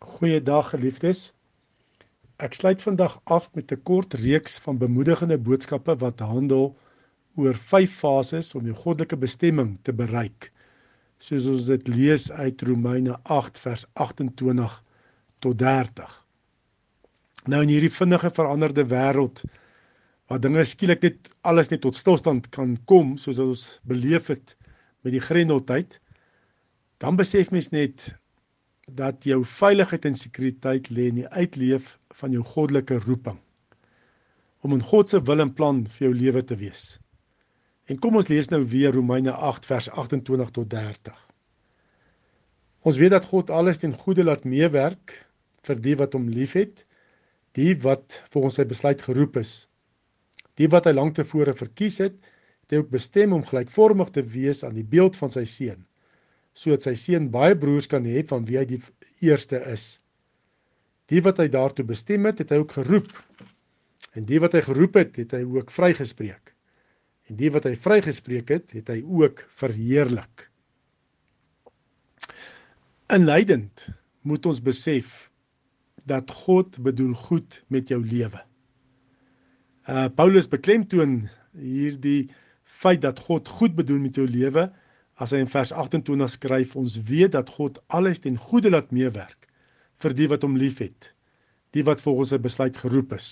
Goeiedag geliefdes. Ek sluit vandag af met 'n kort reeks van bemoedigende boodskappe wat handel oor vyf fases om jou goddelike bestemming te bereik. Soos ons dit lees uit Romeine 8 vers 28 tot 30. Nou in hierdie vinnige veranderde wêreld waar dinge skielik net alles net tot stilstand kan kom soos ons beleef het met die Grendeltyd, dan besef mens net dat jou veiligheid en sekuriteit lê in die uitleef van jou goddelike roeping om in God se wil en plan vir jou lewe te wees. En kom ons lees nou weer Romeine 8 vers 28 tot 30. Ons weet dat God alles ten goeie laat meewerk vir die wat hom liefhet, die wat volgens sy besluit geroep is. Die wat hy lank tevore verkies het, het hy ook bestem om gelykvormig te wees aan die beeld van sy seun sodat sy seun baie broers kan hê van wie hy die eerste is. Die wat hy daartoe bestem het, het hy ook geroep. En die wat hy geroep het, het hy ook vrygespreek. En die wat hy vrygespreek het, het hy ook verheerlik. Inleidend moet ons besef dat God bedoel goed met jou lewe. Uh Paulus beklemtoon hierdie feit dat God goed bedoel met jou lewe as hy in vers 28 skryf ons weet dat God alles ten goeie laat meewerk vir die wat hom liefhet die wat volgens sy besluit geroep is.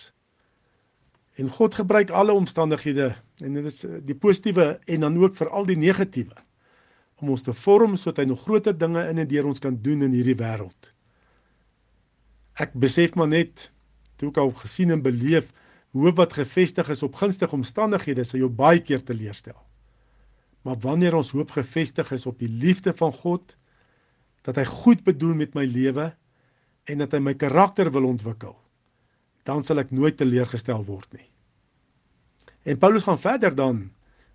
En God gebruik alle omstandighede en dit is eh, die positiewe en dan ook vir al die negatiewe om ons te vorm sodat hy nog groter dinge in en deur ons kan doen in hierdie wêreld. Ek besef maar net toe ek al gesien en beleef hoe wat gefestig is op gunstige omstandighede sal jou baie keer teleurstel Maar wanneer ons hoop gefestig is op die liefde van God, dat hy goed bedoel met my lewe en dat hy my karakter wil ontwikkel, dan sal ek nooit teleurgestel word nie. En Paulus gaan verder dan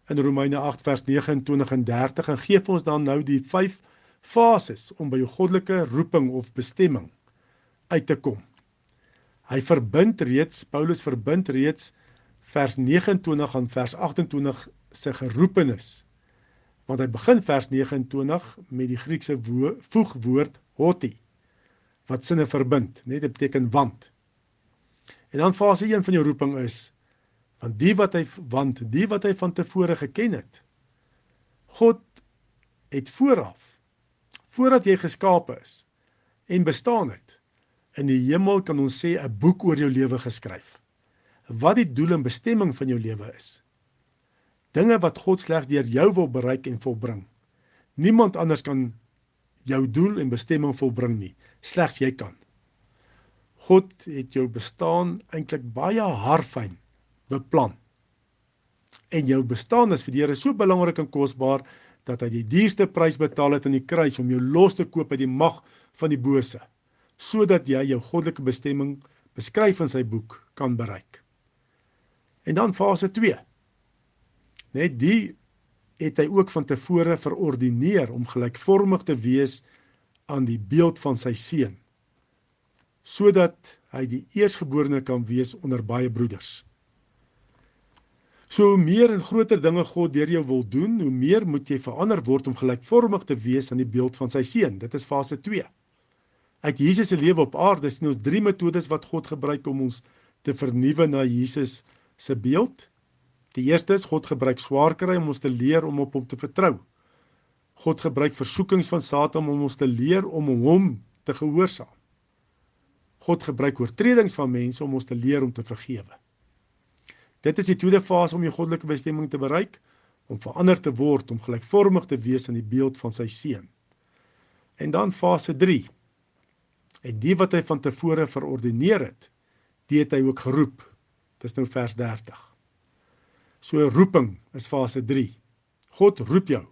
in Romeine 8 vers 29 en 30 en gee vir ons dan nou die 5 fases om by jou goddelike roeping of bestemming uit te kom. Hy verbind reeds Paulus verbind reeds vers 29 aan vers 28 se geroepenis want hy begin vers 29 met die Griekse voegwoord hoti wat sinne verbind, net dit beteken want. En dan fase 1 van jou roeping is want die wat hy want die wat hy van tevore geken het. God het vooraf voordat jy geskape is en bestaan het in die hemel kan ons sê 'n boek oor jou lewe geskryf. Wat die doel en bestemming van jou lewe is dinge wat God slegs deur jou wil bereik en volbring. Niemand anders kan jou doel en bestemming volbring nie, slegs jy kan. God het jou bestaan eintlik baie harfyn beplan. En jou bestaan is vir die Here so belangrik en kosbaar dat hy die duurste prys betaal het aan die kruis om jou los te koop uit die mag van die bose, sodat jy jou goddelike bestemming beskryf in sy boek kan bereik. En dan fase 2 Net die het hy ook van tevore verordineer om gelykvormig te wees aan die beeld van sy seun sodat hy die eersgeborene kan wees onder baie broeders. So hoe meer en groter dinge God deur jou wil doen, hoe meer moet jy verander word om gelykvormig te wees aan die beeld van sy seun. Dit is fase 2. Uit Jesus se lewe op aarde sien ons drie metodes wat God gebruik om ons te vernuwe na Jesus se beeld. Die eerste is God gebruik swaar kry om ons te leer om op hom te vertrou. God gebruik versoekings van Satan om ons te leer om hom te gehoorsaam. God gebruik oortredings van mense om ons te leer om te vergewe. Dit is die tweede fase om jou goddelike bestemming te bereik, om verander te word om gelykvormig te wees aan die beeld van sy seun. En dan fase 3. En die wat hy van tevore verordeneer het, die het hy ook geroep. Dis nou vers 30. So roeping is fase 3. God roep jou.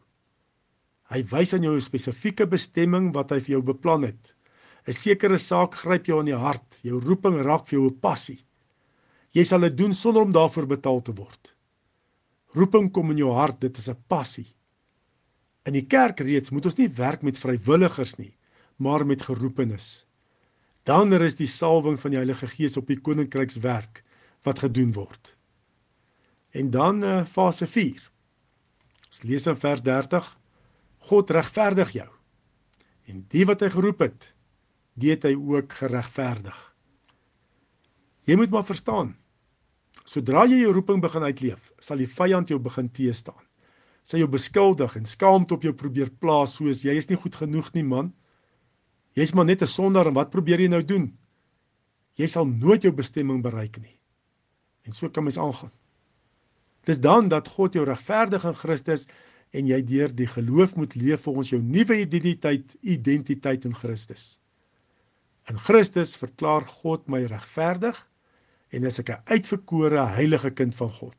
Hy wys aan jou 'n spesifieke bestemming wat hy vir jou beplan het. 'n Sekere saak gryp jou in die hart. Jou roeping raak vir jou 'n passie. Jy sal dit doen sonder om daarvoor betaal te word. Roeping kom in jou hart, dit is 'n passie. In die kerk reeds moet ons nie werk met vrywilligers nie, maar met geroepenes. Dan is die salwing van die Heilige Gees op die koninkrykswerk wat gedoen word. En dan uh, fase 4. Ons lees in vers 30: God regverdig jou. En die wat hy geroep het, die het hy ook geregverdig. Jy moet maar verstaan. Sodra jy jou roeping begin uitleef, sal die vyand jou begin teestaan. Sy jou beskuldig en skaamte op jou probeer plaas soos jy is nie goed genoeg nie man. Jy's maar net 'n sondaar en wat probeer jy nou doen? Jy sal nooit jou bestemming bereik nie. En so kan mens aangaan. Dis dan dat God jou regverdig in Christus en jy deur die geloof moet leef volgens jou nuwe identiteit, identiteit in Christus. In Christus verklaar God my regverdig en is ek 'n uitverkore heilige kind van God.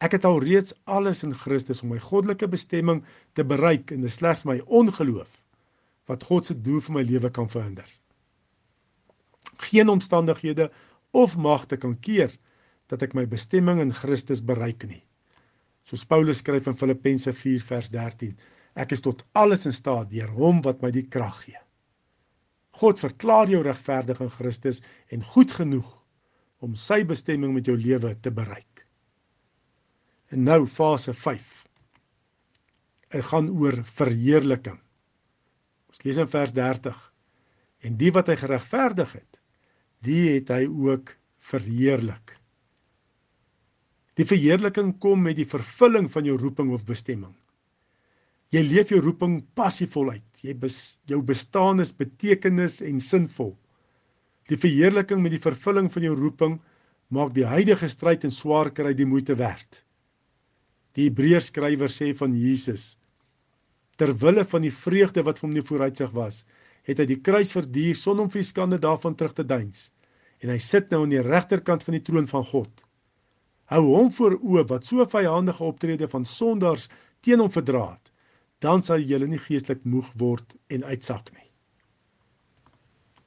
Ek het al reeds alles in Christus om my goddelike bestemming te bereik en dit slegs my ongeloof wat God se doel vir my lewe kan verhinder. Geen omstandighede of magte kan keer dat ek my bestemming in Christus bereik nie. Soos Paulus skryf in Filippense 4 vers 13, ek is tot alles in staat deur hom wat my die krag gee. God verklaar jou regverdig in Christus en goed genoeg om sy bestemming met jou lewe te bereik. En nou fase 5. Dit gaan oor verheerliking. Ons lees in vers 30. En die wat hy geregverdig het, die het hy ook verheerlik. Die verheerliking kom met die vervulling van jou roeping of bestemming. Jy leef jou roeping passievol uit. Jy bes, jou bestaan is betekenis en sinvol. Die verheerliking met die vervulling van jou roeping maak die huidige stryd en swaar kry die moeite werd. Die Hebreërs skrywer sê van Jesus: Ter wille van die vreugde wat vir hom vooruitsig was, het hy die kruis verduur sonder om vir skande daarvan terug te deins. En hy sit nou aan die regterkant van die troon van God. Hou hom voor oë wat so vyandige optrede van sondaars teen hom verdra het, dan sal jy nie geestelik moeg word en uitsak nie.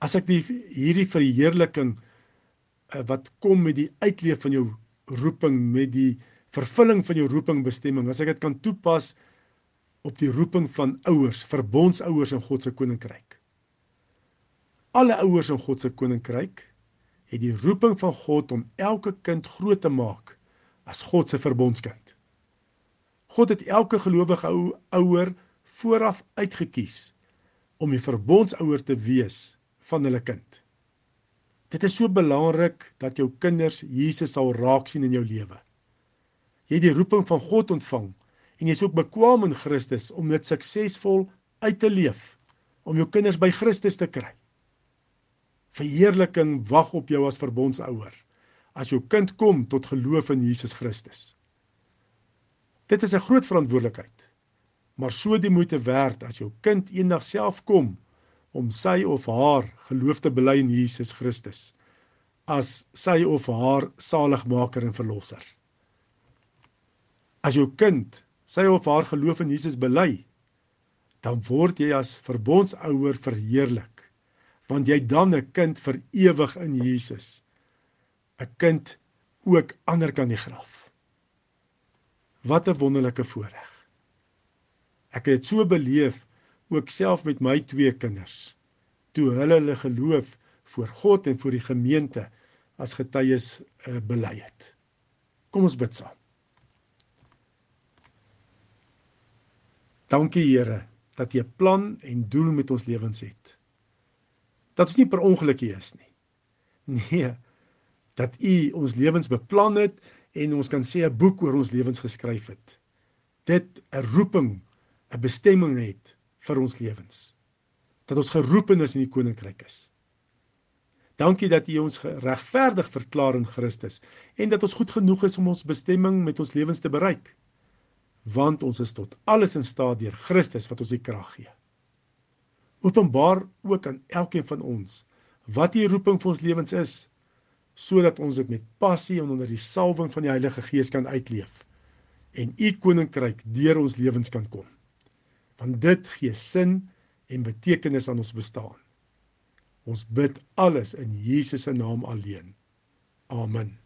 As ek die hierdie verheerliking uh, wat kom met die uitleef van jou roeping met die vervulling van jou roeping bestemming as ek dit kan toepas op die roeping van ouers verbondsouers in God se koninkryk. Alle ouers in God se koninkryk het die roeping van God om elke kind groot te maak as God se verbondskind God het elke gelowige ou ouer vooraf uitget kies om die verbondsouer te wees van hulle kind. Dit is so belangrik dat jou kinders Jesus sal raak sien in jou lewe. Jy het die roeping van God ontvang en jy is ook bekwam in Christus om dit suksesvol uit te leef om jou kinders by Christus te kry. Verheerliking wag op jou as verbondsouer as jou kind kom tot geloof in Jesus Christus. Dit is 'n groot verantwoordelikheid, maar so die moeite werd as jou kind eendag self kom om sy of haar geloof te bely in Jesus Christus as sy of haar saligmaker en verlosser. As jou kind sy of haar geloof in Jesus bely, dan word jy as verbondsouer verheerlik, want jy dan 'n kind vir ewig in Jesus. 'n Kind ook ander kan die graf. Wat 'n wonderlike voorreg. Ek het so beleef ook self met my twee kinders toe hulle hulle geloof voor God en voor die gemeente as getuies uh, bely het. Kom ons bid saam. Dankie Here dat jy 'n plan en doel met ons lewens het. Dat ons nie per ongeluk hier is nie. Nee, dat U ons lewens beplan het en ons kan sê 'n boek oor ons lewens geskryf het. Dit 'n roeping, 'n bestemming het vir ons lewens. Dat ons geroepen is in die koninkryk is. Dankie dat U ons regverdig verklaar in Christus en dat ons goed genoeg is om ons bestemming met ons lewens te bereik. Want ons is tot alles in staat deur Christus wat ons die krag gee. Openbaar ook aan elkeen van ons wat U roeping vir ons lewens is sodat ons dit met passie en onder die salwing van die Heilige Gees kan uitleef en U koninkryk deur ons lewens kan kom want dit gee sin en betekenis aan ons bestaan. Ons bid alles in Jesus se naam alleen. Amen.